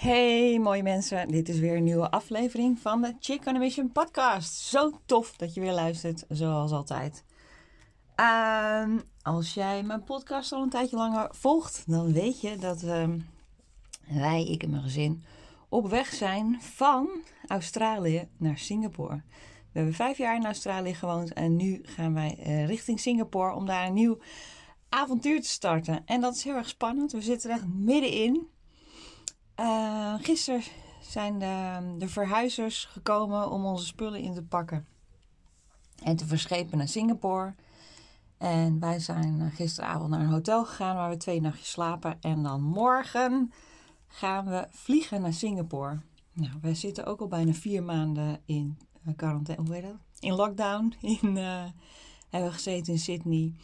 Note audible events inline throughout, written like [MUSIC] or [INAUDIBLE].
Hey mooie mensen, dit is weer een nieuwe aflevering van de Chick on a Mission podcast. Zo tof dat je weer luistert, zoals altijd. Ehm, als jij mijn podcast al een tijdje langer volgt, dan weet je dat ehm, wij, ik en mijn gezin, op weg zijn van Australië naar Singapore. We hebben vijf jaar in Australië gewoond en nu gaan wij eh, richting Singapore om daar een nieuw avontuur te starten. En dat is heel erg spannend. We zitten er echt middenin. Uh, gisteren zijn de, de verhuizers gekomen om onze spullen in te pakken en te verschepen naar Singapore. En wij zijn eh, gisteravond naar een hotel gegaan waar we twee nachtjes slapen. En dan morgen gaan we vliegen naar Singapore. Nou, wij zitten ook al bijna vier maanden in uh, quarantaine. Hoe heet dat? In lockdown. [LAUGHS] In, hebben we gezeten in Sydney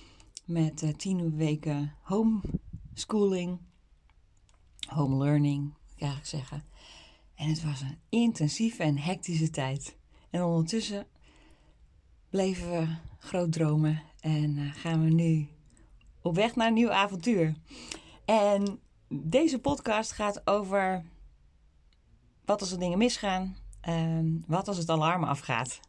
met tien weken homeschooling, home learning, ik eigenlijk zeggen. En het was een intensieve en hectische tijd. En ondertussen bleven we groot dromen en uh, gaan we nu op weg naar een nieuw avontuur. En deze podcast gaat over wat als er dingen misgaan, en wat als het alarm afgaat.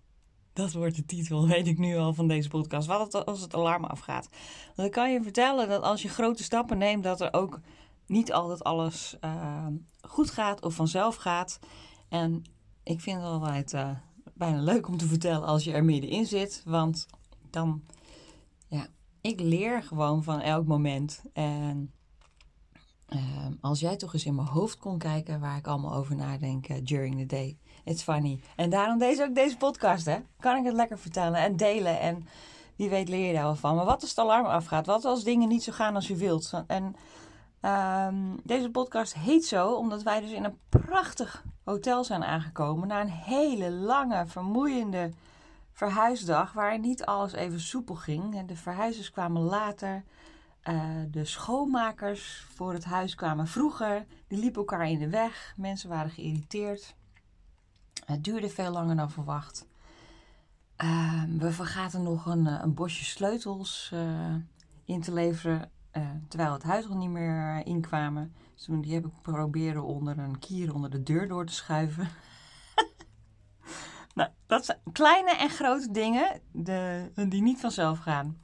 Dat wordt de titel, weet ik nu al van deze podcast. Wat als het alarm afgaat? Dan kan je vertellen dat als je grote stappen neemt, dat er ook niet altijd alles uh, goed gaat of vanzelf gaat. En ik vind het altijd uh, bijna leuk om te vertellen als je er middenin zit. Want dan, ja, ik leer gewoon van elk moment. En uh, als jij toch eens in mijn hoofd kon kijken waar ik allemaal over nadenk uh, during the day. It's funny. En daarom deze ook deze podcast, hè. Kan ik het lekker vertellen en delen. En wie weet leer je daar wel van. Maar wat als het alarm afgaat? Wat als dingen niet zo gaan als je wilt? En um, deze podcast heet zo omdat wij dus in een prachtig hotel zijn aangekomen. Na een hele lange, vermoeiende verhuisdag. Waar niet alles even soepel ging. De verhuizers kwamen later. Uh, de schoonmakers voor het huis kwamen vroeger. Die liepen elkaar in de weg. Mensen waren geïrriteerd. Het duurde veel langer dan verwacht. Uh, we vergaten nog een, een bosje sleutels uh, in te leveren. Terwijl het huis nog niet meer inkwamen. Dus toen die heb ik proberen onder een kier onder de deur door te schuiven. [LAUGHS] nou, dat zijn kleine en grote dingen de, die niet vanzelf gaan.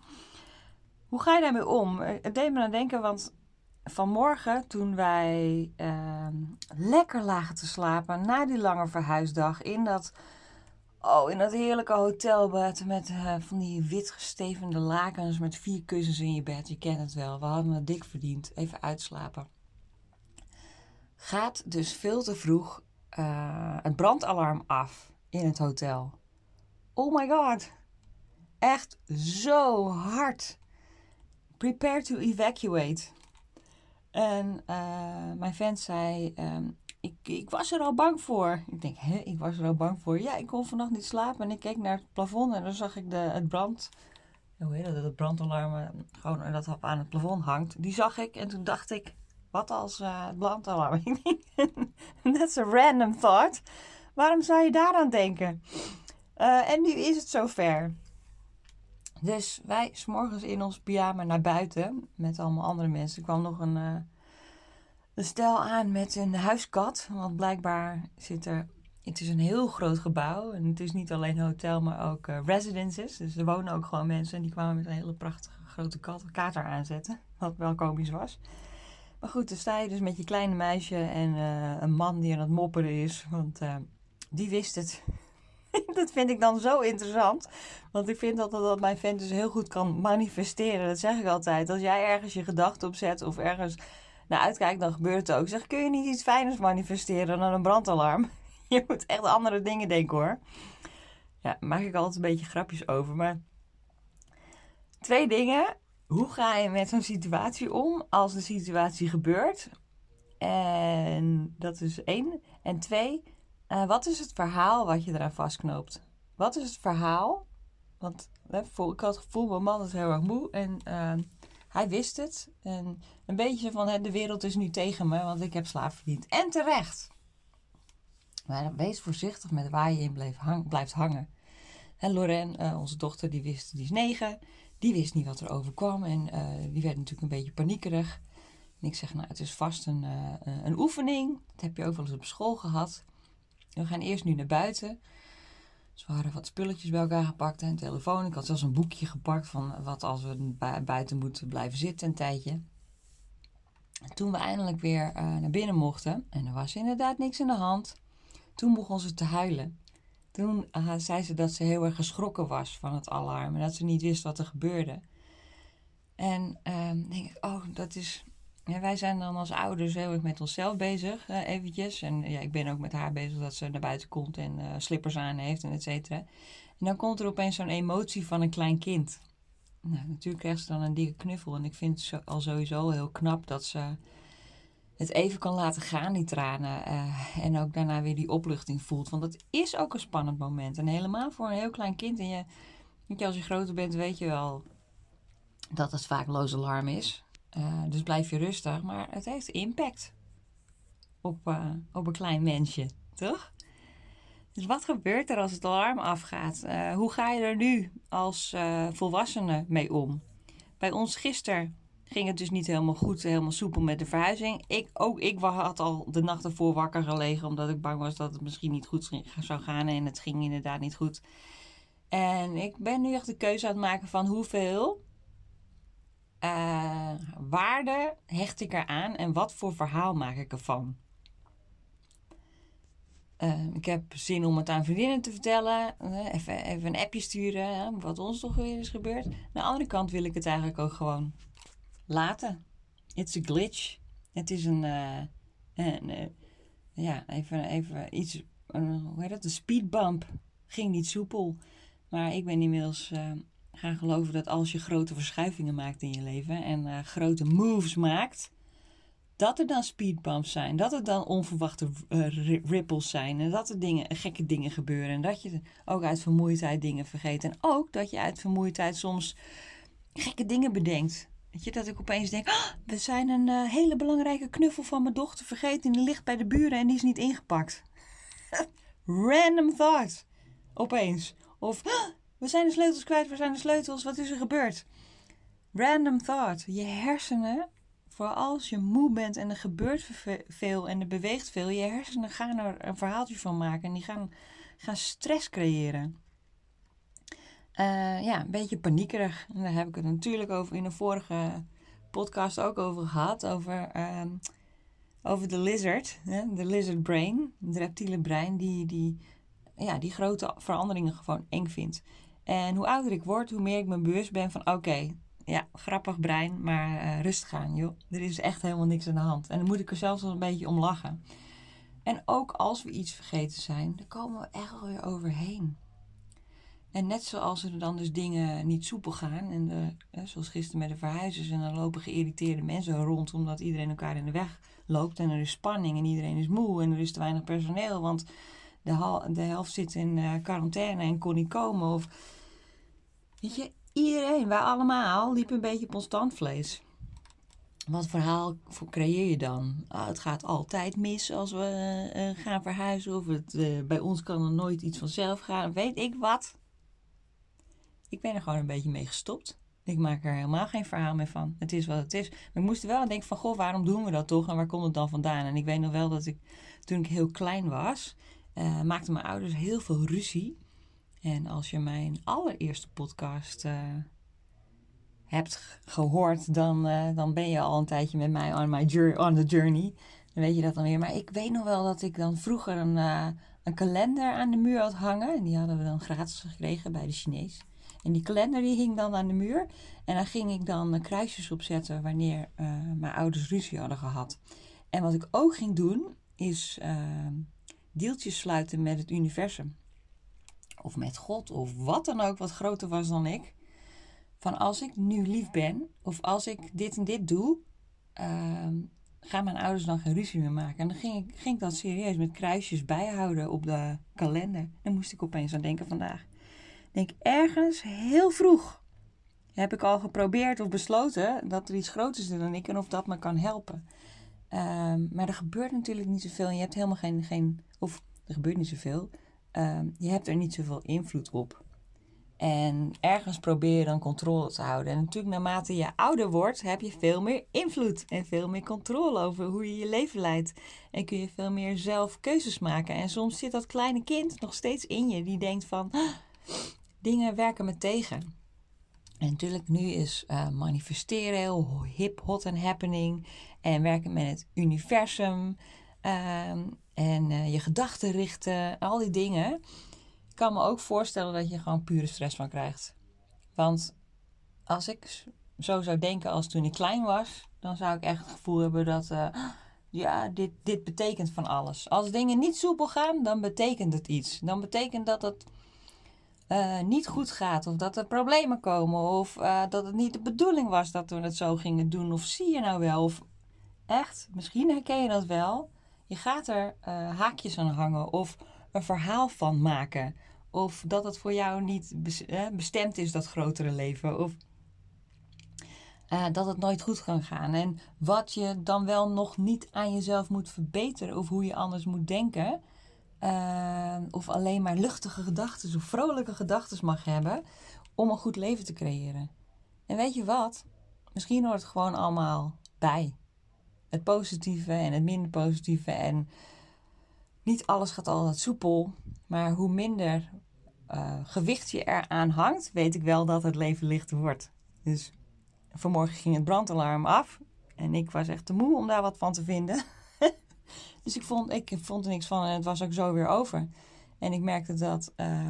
Hoe ga je daarmee om? Het deed me aan denken, want vanmorgen toen wij uh, lekker lagen te slapen na die lange verhuisdag in dat, oh, in dat heerlijke hotelbed met uh, van die wit gestevende lakens met vier kussens in je bed. Je kent het wel, we hadden het dik verdiend. Even uitslapen. Gaat dus veel te vroeg uh, het brandalarm af in het hotel. Oh my god. Echt zo hard. Prepare to evacuate. En uh, mijn vent zei, um, ik, ik was er al bang voor. Ik denk, hè, ik was er al bang voor. Ja, ik kon vannacht niet slapen en ik keek naar het plafond en dan zag ik de, het brand... Hoe heet dat? Het brandalarm gewoon dat aan het plafond hangt. Die zag ik en toen dacht ik, wat als uh, het brandalarm... [LAUGHS] That's a random thought. Waarom zou je daaraan denken? Uh, en nu is het zover. Dus wij s'morgens in ons pyjama naar buiten met allemaal andere mensen. Er kwam nog een, stel aan met een huiskat. Want blijkbaar zit er. Het is een heel groot gebouw. En het is niet alleen hotel, maar ook uh, residences. Dus er wonen ook gewoon mensen. En die kwamen met een hele prachtige grote kat, kater aanzetten. Wat wel komisch was. Maar goed, dan sta je dus met je kleine meisje en uh, een man die aan het mopperen is. Want die wist het. [LAUGHS] dat vind ik dan zo interessant. Want ik vind altijd dat mijn vent dus heel goed kan manifesteren. Dat zeg ik altijd. Als jij ergens je gedachten opzet of ergens naar uitkijkt, dan gebeurt het ook. Zeg, kun je niet iets fijners manifesteren dan een brandalarm? [LAUGHS] Je moet echt andere dingen denken hoor. Ja, maak ik altijd een beetje grapjes over. Maar twee dingen. Hoe ga je met zo'n situatie om als de situatie gebeurt? En dat is één. En twee, uh, wat is het verhaal wat je eraan vastknoopt? Wat is het verhaal? Want hè, ik had het gevoel, mijn man is heel erg moe en uh, hij wist het. En een beetje van, de wereld is nu tegen me, want ik heb slaaf verdiend. En terecht. Maar wees voorzichtig met waar je in hang, blijft hangen. En Lorraine, uh, onze dochter, die wist, die is negen. Die wist niet wat er overkwam en die werd natuurlijk een beetje paniekerig. En ik zeg, nou, het is vast een, uh, een oefening. Het heb je ook wel eens op school gehad. We gaan eerst nu naar buiten. We hadden wat spulletjes bij elkaar gepakt. Een telefoon. Ik had zelfs een boekje gepakt van wat als we buiten moeten blijven zitten een tijdje. toen we eindelijk weer uh, naar binnen mochten. En er was inderdaad niks in de hand. Toen begon ze te huilen. Toen uh, zei ze dat ze heel erg geschrokken was van het alarm. En dat ze niet wist wat er gebeurde. En uh, denk ik, oh, dat is ja, wij zijn dan als ouders heel erg met onszelf bezig, uh, eventjes. En ja, ik ben ook met haar bezig dat ze naar buiten komt en uh, slippers aan heeft en et cetera. En dan komt er opeens zo'n emotie van een klein kind. Nou, natuurlijk krijgt ze dan een dikke knuffel. En ik vind het al sowieso heel knap dat ze het even kan laten gaan, die tranen. Uh, en ook daarna weer die opluchting voelt. Want dat is ook een spannend moment. En helemaal voor een heel klein kind. En je, als je groter bent, weet je wel dat het vaak loos alarm is. Uh, dus blijf je rustig. Maar het heeft impact op, uh, op een klein mensje, toch? Dus wat gebeurt er als het alarm afgaat? Uh, hoe ga je er nu als volwassene mee om? Bij ons gisteren ging het dus niet helemaal goed, helemaal soepel met de verhuizing. Ik, ook ik had al de nacht ervoor wakker gelegen, omdat ik bang was dat het misschien niet goed zou gaan. En het ging inderdaad niet goed. En ik ben nu echt de keuze aan het maken van hoeveel uh, waarde hecht ik eraan en wat voor verhaal maak ik ervan? Uh, ik heb zin om het aan vriendinnen te vertellen. Uh, even, even een appje sturen. wat ons toch weer is gebeurd. Aan de andere kant wil ik het eigenlijk ook gewoon laten. It's a glitch. Het is een. een ja, even, even iets. hoe heet dat? Een speedbump. Ging niet soepel. Maar ik ben inmiddels gaan geloven dat als je grote verschuivingen maakt in je leven en uh, grote moves maakt, dat er dan speedbumps zijn, dat er dan onverwachte uh, ripples zijn en dat er dingen, gekke dingen gebeuren en dat je ook uit vermoeidheid dingen vergeet en ook dat je uit vermoeidheid soms gekke dingen bedenkt. Weet je, dat ik opeens denk, oh, we zijn een uh, hele belangrijke knuffel van mijn dochter vergeten en die ligt bij de buren en die is niet ingepakt. [LAUGHS] Random thought. Opeens. Of, oh, we zijn de sleutels kwijt, waar zijn de sleutels? Wat is er gebeurd? Random thought. Je hersenen, voor als je moe bent en er gebeurt veel en er beweegt veel, je hersenen gaan er een verhaaltje van maken en die gaan, gaan stress creëren. Uh, ja, een beetje paniekerig. Daar heb ik het natuurlijk over in de vorige podcast ook over gehad. Over, uh, over de lizard, de lizard brain, het reptiele brein, die, die, ja, die grote veranderingen gewoon eng vindt. En hoe ouder ik word, hoe meer ik me bewust ben van oké, ja, grappig brein, maar uh, rustig aan, joh. Er is echt helemaal niks aan de hand. En dan moet ik er zelfs wel een beetje om lachen. En ook als we iets vergeten zijn, dan komen we echt wel weer overheen. En net zoals er dan dus dingen niet soepel gaan, en de, zoals gisteren met de verhuizers, en dan lopen geïrriteerde mensen rond omdat iedereen elkaar in de weg loopt en er is spanning en iedereen is moe en er is te weinig personeel, want de, de helft zit in uh, quarantaine en kon niet komen. Of, weet je, iedereen, wij allemaal, liepen een beetje op ons standvlees. Wat verhaal creëer je dan? Ah, het gaat altijd mis als we uh, gaan verhuizen. Of het, bij ons kan er nooit iets vanzelf gaan. Weet ik wat. Ik ben er gewoon een beetje mee gestopt. Ik maak er helemaal geen verhaal meer van. Het is wat het is. Maar ik moest wel denken van, goh, waarom doen we dat toch? En waar komt het dan vandaan? En ik weet nog wel dat ik, toen ik heel klein was uh, maakten mijn ouders heel veel ruzie. En als je mijn allereerste podcast uh, hebt gehoord, dan, uh, dan ben je al een tijdje met mij on, my journey, on the journey. Dan weet je dat dan weer. Maar ik weet nog wel dat ik dan vroeger een, een kalender aan de muur had hangen. En die hadden we dan gratis gekregen bij de Chinees. En die kalender die hing dan aan de muur. En daar ging ik dan kruisjes op zetten wanneer mijn ouders ruzie hadden gehad. En wat ik ook ging doen, is deeltjes sluiten met het universum. Of met God, of wat dan ook wat groter was dan ik. Van als ik nu lief ben, of als ik dit en dit doe, uh, gaan mijn ouders dan geen ruzie meer maken. En dan ging ik, ging dat serieus met kruisjes bijhouden op de kalender. Dan moest ik opeens aan denken vandaag. Denk ergens heel vroeg heb ik al geprobeerd of besloten dat er iets groters is dan ik en of dat me kan helpen. Um, maar er gebeurt natuurlijk niet zoveel. En je hebt helemaal geen, geen of er gebeurt niet zoveel. Um, je hebt er niet zoveel invloed op. En ergens probeer je dan controle te houden. En natuurlijk, naarmate je ouder wordt, heb je veel meer invloed en veel meer controle over hoe je je leven leidt. En kun je veel meer zelf keuzes maken. En soms zit dat kleine kind nog steeds in je, die denkt van ah, dingen werken me tegen. En natuurlijk, nu is uh, manifesteren heel hip, hot en happening. En werken met het universum. Ehm, en uh, je gedachten richten, al die dingen. Ik kan me ook voorstellen dat je gewoon pure stress van krijgt. Want als ik zo zou denken als toen ik klein was, dan zou ik echt het gevoel hebben dat, uh, ja, dit, dit betekent van alles. Als dingen niet soepel gaan, dan betekent het iets. Dan betekent dat het uh, niet goed gaat, of dat er problemen komen, of dat het niet de bedoeling was dat we het zo gingen doen, of zie je nou wel, of echt, misschien herken je dat wel. Je gaat er haakjes aan hangen, of een verhaal van maken. Of dat het voor jou niet bestemd is, dat grotere leven. Of uh, dat het nooit goed kan gaan. En wat je dan wel nog niet aan jezelf moet verbeteren. Of hoe je anders moet denken. Uh, of alleen maar luchtige gedachten of vrolijke gedachten mag hebben. Om een goed leven te creëren. En weet je wat? Misschien hoort het gewoon allemaal bij. Het positieve en het minder positieve. En niet alles gaat altijd soepel, maar hoe minder uh, gewicht je eraan hangt, weet ik wel dat het leven lichter wordt. Dus vanmorgen ging het brandalarm af en ik was echt te moe om daar wat van te vinden. [LAUGHS] dus ik vond, ik vond er niks van en het was ook zo weer over. En ik merkte dat uh,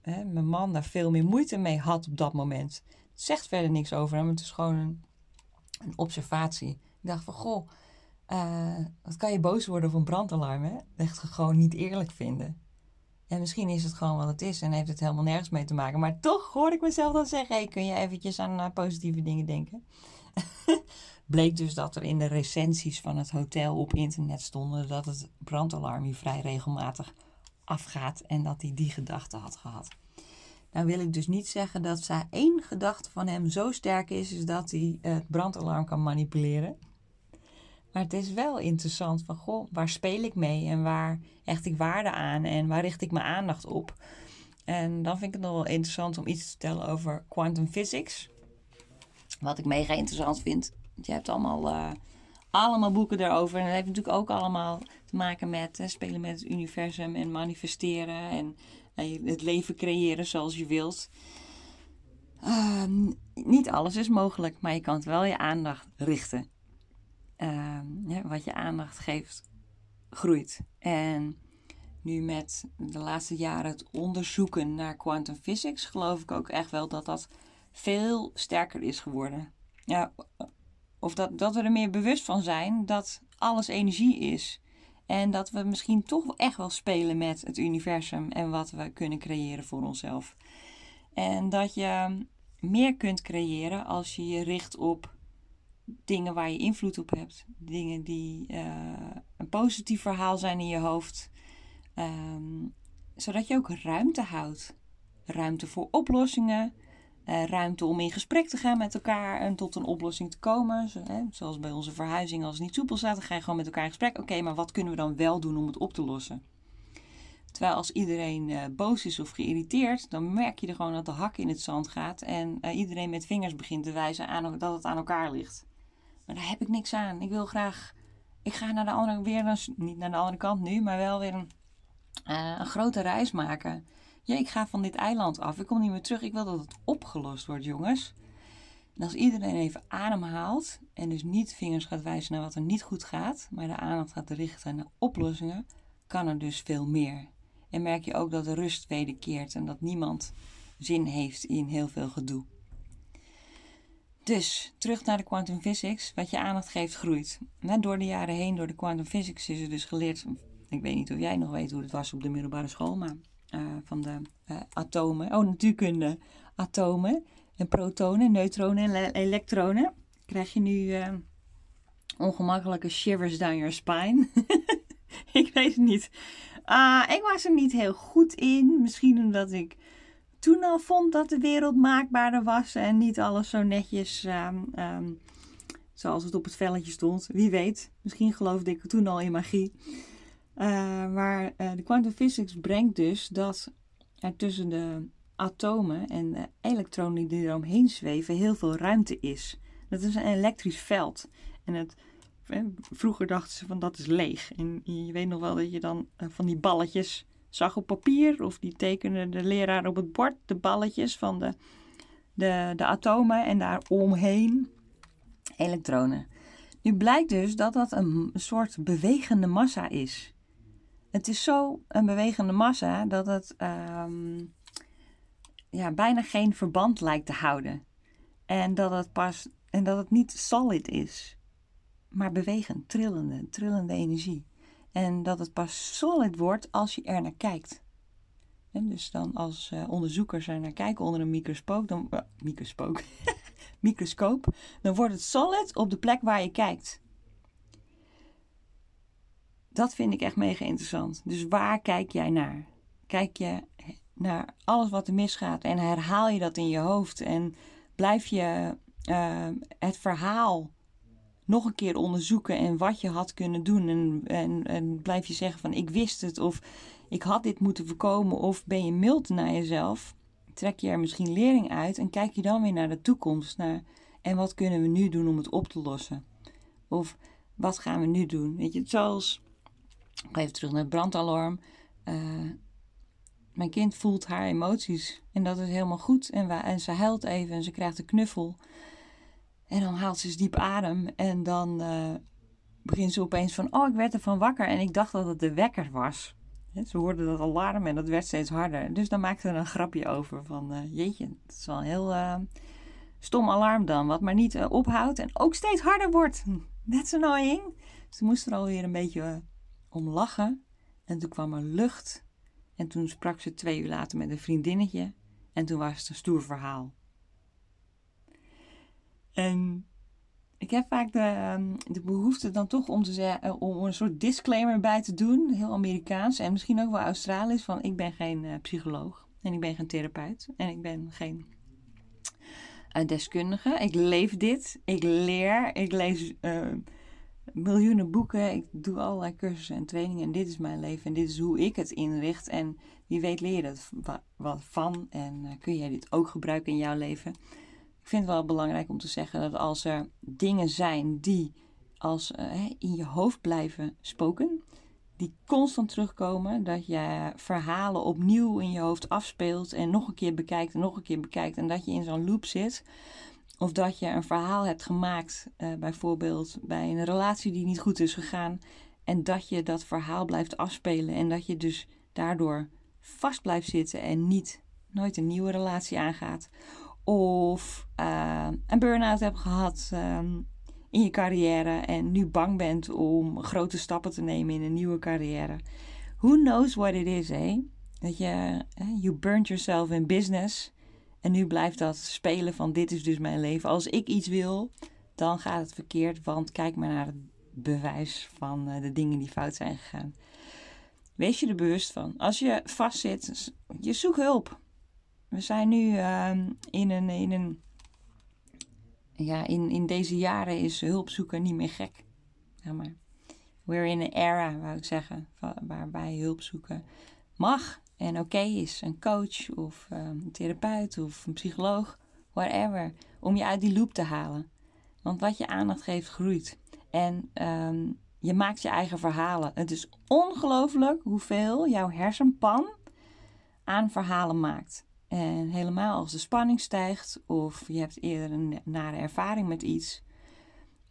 hè, mijn man daar veel meer moeite mee had op dat moment. Het zegt verder niks over hem, het is gewoon een observatie. Ik dacht van, goh, uh, wat kan je boos worden op een brandalarm, hè? Echt gewoon niet eerlijk vinden. En misschien is het gewoon wat het is en heeft het helemaal nergens mee te maken. Maar toch hoorde ik mezelf dan zeggen: kun je eventjes aan uh, positieve dingen denken? [LAUGHS] Bleek dus dat er in de recensies van het hotel op internet stonden dat het brandalarm hier vrij regelmatig afgaat en dat hij die gedachte had gehad. Nou wil ik dus niet zeggen dat zij één gedachte van hem zo sterk is, is dat hij het brandalarm kan manipuleren. Maar het is wel interessant van, goh, waar speel ik mee en waar hecht ik waarde aan en waar richt ik mijn aandacht op? En dan vind ik het nog wel interessant om iets te vertellen over quantum physics. Wat ik mega interessant vind. Je hebt allemaal, uh, allemaal boeken daarover. En dat heeft natuurlijk ook allemaal te maken met spelen met het universum en manifesteren en uh, het leven creëren zoals je wilt. Uh, niet alles is mogelijk, maar je kan wel je aandacht richten uh, wat je aandacht geeft, groeit. En nu met de laatste jaren het onderzoeken naar quantum physics, geloof ik ook echt wel dat dat veel sterker is geworden. Ja, of dat, dat we er meer bewust van zijn dat alles energie is. En dat we misschien toch echt wel spelen met het universum en wat we kunnen creëren voor onszelf. En dat je meer kunt creëren als je je richt op dingen waar je invloed op hebt. Dingen die uh, een positief verhaal zijn in je hoofd. Um, zodat je ook ruimte houdt. Ruimte voor oplossingen. Uh, ruimte om in gesprek te gaan met elkaar en tot een oplossing te komen. Zo, hè, zoals bij onze verhuizing, als het niet soepel staat, dan ga je gewoon met elkaar in gesprek. Oké, maar wat kunnen we dan wel doen om het op te lossen? Terwijl als iedereen uh, boos is of geïrriteerd, dan merk je er gewoon dat de hak in het zand gaat en iedereen met vingers begint te wijzen aan, dat het aan elkaar ligt. Maar daar heb ik niks aan. Ik wil graag. Ik ga naar de andere, weer niet naar de andere kant nu, maar wel weer een, uh, een grote reis maken. Ja, ik ga van dit eiland af. Ik kom niet meer terug. Ik wil dat het opgelost wordt, jongens. En als iedereen even ademhaalt en dus niet vingers gaat wijzen naar wat er niet goed gaat, maar de aandacht gaat richten naar oplossingen, kan er dus veel meer. En merk je ook dat de rust wederkeert en dat niemand zin heeft in heel veel gedoe. Dus terug naar de quantum physics. Wat je aandacht geeft, groeit. Net door de jaren heen, door de quantum physics, is er dus geleerd. Ik weet niet of jij nog weet hoe het was op de middelbare school, maar uh, van de uh, atomen. Oh, natuurkunde. Atomen en protonen, neutronen en elektronen. Krijg je nu uh, ongemakkelijke shivers down your spine? [LAUGHS] ik weet het niet. Uh, ik was er niet heel goed in. Misschien omdat ik toen al vond dat de wereld maakbaarder was en niet alles zo netjes um, um, zoals het op het velletje stond. Wie weet, misschien geloofde ik toen al in magie. Uh, maar uh, de quantum physics brengt dus dat er tussen de atomen en de elektronen die eromheen zweven heel veel ruimte is. Dat is een elektrisch veld. En het, vroeger dachten ze van dat is leeg. En je weet nog wel dat je dan eh, van die balletjes zag op papier. Of die tekende de leraar op het bord. De balletjes van de, de, de atomen en daar omheen elektronen. Nu blijkt dus dat dat een soort bewegende massa is. Het is zo een bewegende massa dat het ehm, ja, bijna geen verband lijkt te houden. En dat het pas en dat het niet solid is, maar bewegend, trillende, trillende energie. En dat het pas solid wordt als je er naar kijkt. En dus dan als uh, onderzoekers er naar kijken onder een microscoop, dan, uh, microscoop, [LAUGHS] microscoop, dan wordt het solid op de plek waar je kijkt. Dat vind ik echt mega interessant. Dus waar kijk jij naar? Kijk je naar alles wat er misgaat en herhaal je dat in je hoofd en blijf je uh, het verhaal nog een keer onderzoeken en wat je had kunnen doen. En, en, en blijf je zeggen van ik wist het of ik had dit moeten voorkomen. Of ben je mild naar jezelf, trek je er misschien lering uit en kijk je dan weer naar de toekomst. Naar, en wat kunnen we nu doen om het op te lossen? Of wat gaan we nu doen? Weet je, zoals, even terug naar het brandalarm. Uh, mijn kind voelt haar emoties en dat is helemaal goed. En, en ze huilt even en ze krijgt een knuffel. En dan haalt ze eens diep adem en dan uh, begint ze opeens van: Oh, ik werd ervan wakker en ik dacht dat het de wekker was. Ze hoorde dat alarm en dat werd steeds harder. Dus dan maakte ze er een grapje over van: uh, Jeetje, het is wel een heel uh, stom alarm dan, wat maar niet ophoudt en ook steeds harder wordt. That's annoying. Ze moest er alweer een beetje om lachen. En toen kwam er lucht. En toen sprak ze twee uur later met een vriendinnetje. En toen was het een stoer verhaal. En ik heb vaak de, ehm, de behoefte dan toch om, te eh, om een soort disclaimer bij te doen. Heel Amerikaans en misschien ook wel Australisch. Van ik ben geen uh, psycholoog en ik ben geen therapeut en ik ben geen uh, deskundige. Ik leef dit. Ik leer. Ik lees miljoenen boeken. Ik doe allerlei cursussen en trainingen. En dit is mijn leven en dit is hoe ik het inricht. En wie weet leer je er wat van. En kun jij dit ook gebruiken in jouw leven. Ik vind het wel belangrijk om te zeggen dat als er dingen zijn die als uh, in je hoofd blijven spoken, die constant terugkomen, dat je verhalen opnieuw in je hoofd afspeelt en nog een keer bekijkt en nog een keer bekijkt en dat je in zo'n loop zit. Of dat je een verhaal hebt gemaakt, uh, bijvoorbeeld bij een relatie die niet goed is gegaan, en dat je dat verhaal blijft afspelen en dat je dus daardoor vast blijft zitten en niet nooit een nieuwe relatie aangaat of uh, een burn-out hebt gehad um, in je carrière en nu bang bent om grote stappen te nemen in een nieuwe carrière. Who knows what it is, hè? Dat je, you burnt yourself in business en nu blijft dat spelen van dit is dus mijn leven. Als ik iets wil, dan gaat het verkeerd, want kijk maar naar het bewijs van uh, de dingen die fout zijn gegaan. Wees je er bewust van. Als je vastzit, je zoek hulp. We zijn nu ehm, in een. In een ja, in, in deze jaren is hulp zoeken niet meer gek. Maar we're in an era, wou ik zeggen, waarbij hulp zoeken mag en oké is. Een coach of ehm, een therapeut of een psycholoog, whatever. Om je uit die loop te halen. Want wat je aandacht geeft, groeit. En ehm, je maakt je eigen verhalen. Het is ongelooflijk hoeveel jouw hersenpan aan verhalen maakt. En helemaal als de spanning stijgt of je hebt eerder een nare ervaring met iets.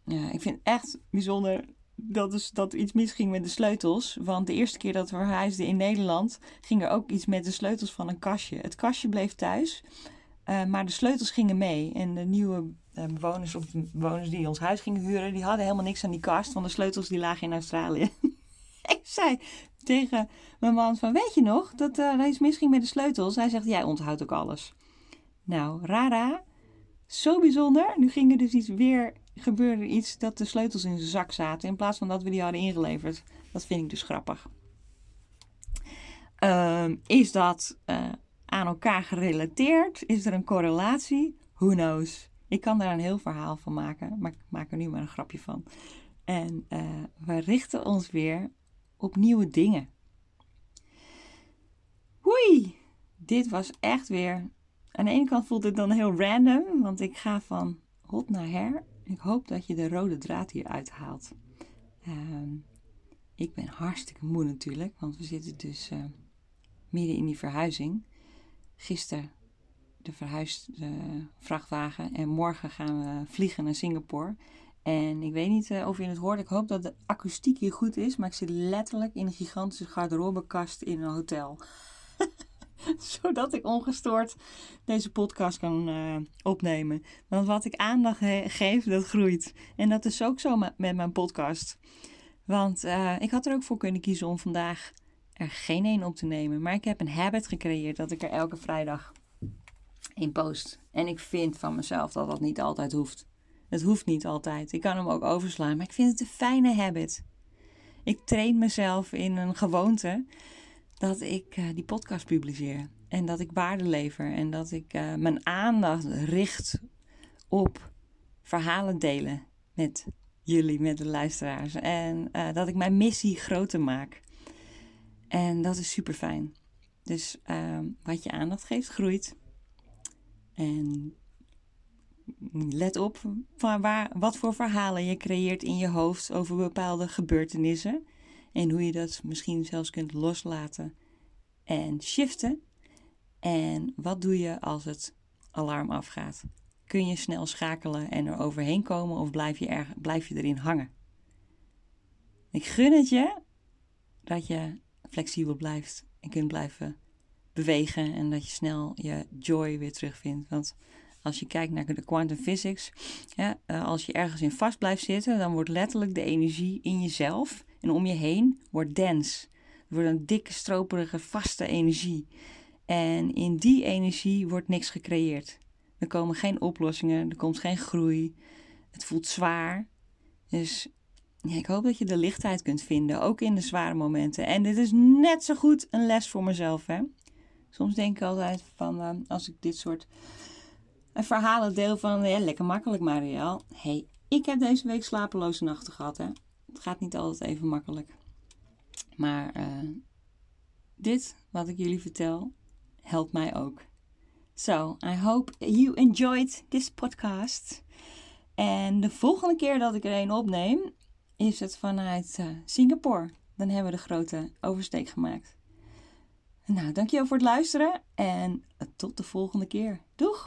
Ja, ik vind het echt bijzonder dat, is, dat iets misging met de sleutels. Want de eerste keer dat we verhuisden in Nederland ging er ook iets met de sleutels van een kastje. Het kastje bleef thuis, uh, maar de sleutels gingen mee. En de nieuwe uh, bewoners of bewoners die ons huis gingen huren, die hadden helemaal niks aan die kast. Want de sleutels die lagen in Australië. [LAUGHS] ik zei tegen mijn man van, weet je nog, dat uh, er iets met de sleutels? Hij zegt, jij onthoudt ook alles. Nou, rara, zo bijzonder. Nu ging er dus iets weer, gebeurde iets dat de sleutels in zijn zak zaten, in plaats van dat we die hadden ingeleverd. Dat vind ik dus grappig. Uh, is dat uh, aan elkaar gerelateerd? Is er een correlatie? Who knows? Ik kan daar een heel verhaal van maken, maar ik maak er nu maar een grapje van. En uh, we richten ons weer op nieuwe dingen. Hoi! dit was echt weer. Aan de ene kant voelt het dan heel random, want ik ga van hot naar her. Ik hoop dat je de rode draad hier uithaalt. Ehm, ik ben hartstikke moe natuurlijk, want we zitten dus uh, midden in die verhuizing. Gisteren de verhuisde vrachtwagen en morgen gaan we vliegen naar Singapore. En ik weet niet uh, of je het hoort. Ik hoop dat de akoestiek hier goed is. Maar ik zit letterlijk in een gigantische garderobekast in een hotel. [LAUGHS] Zodat ik ongestoord deze podcast kan uh, opnemen. Want wat ik aandacht geef, dat groeit. En dat is ook zo met, mijn podcast. Want uh, ik had er ook voor kunnen kiezen om vandaag er geen één op te nemen. Maar ik heb een habit gecreëerd dat ik er elke vrijdag in post. En ik vind van mezelf dat dat niet altijd hoeft. Het hoeft niet altijd. Ik kan hem ook overslaan. Maar ik vind het een fijne habit. Ik train mezelf in een gewoonte dat ik uh, die podcast publiceer. En dat ik waarde lever. En dat ik uh, mijn aandacht richt op verhalen delen met jullie, met de luisteraars. En uh, dat ik mijn missie groter maak. En dat is super fijn. Dus wat je aandacht geeft, groeit. En let op van waar, wat voor verhalen je creëert in je hoofd over bepaalde gebeurtenissen. En hoe je dat misschien zelfs kunt loslaten en shiften. En wat doe je als het alarm afgaat? Kun je snel schakelen en er overheen komen of blijf je, er, blijf je erin hangen? Ik gun het je dat je flexibel blijft en kunt blijven bewegen en dat je snel je joy weer terugvindt. Want als je kijkt naar de quantum physics, eh, als je ergens in vast blijft zitten, dan wordt letterlijk de energie in jezelf en om je heen wordt dense. Er wordt een dikke, stroperige, vaste energie. En in die energie wordt niks gecreëerd. Er komen geen oplossingen, er komt geen groei. Het voelt zwaar. Dus ik hoop dat je de lichtheid kunt vinden, ook in de zware momenten. En dit is net zo goed een les voor mezelf. Hè? Soms denk ik altijd van, uh, als ik dit soort uh, verhalen deel van, ja, lekker makkelijk Marielle. hey, ik heb deze week slapeloze nachten gehad. Hè? Het gaat niet altijd even makkelijk. Maar uh, dit, wat ik jullie vertel, helpt mij ook. So, I hope you enjoyed this podcast. En de volgende keer dat ik er een opneem, is het vanuit Singapore. Dan hebben we de grote oversteek gemaakt. Nou, dankjewel voor het luisteren en tot de volgende keer. Doeg!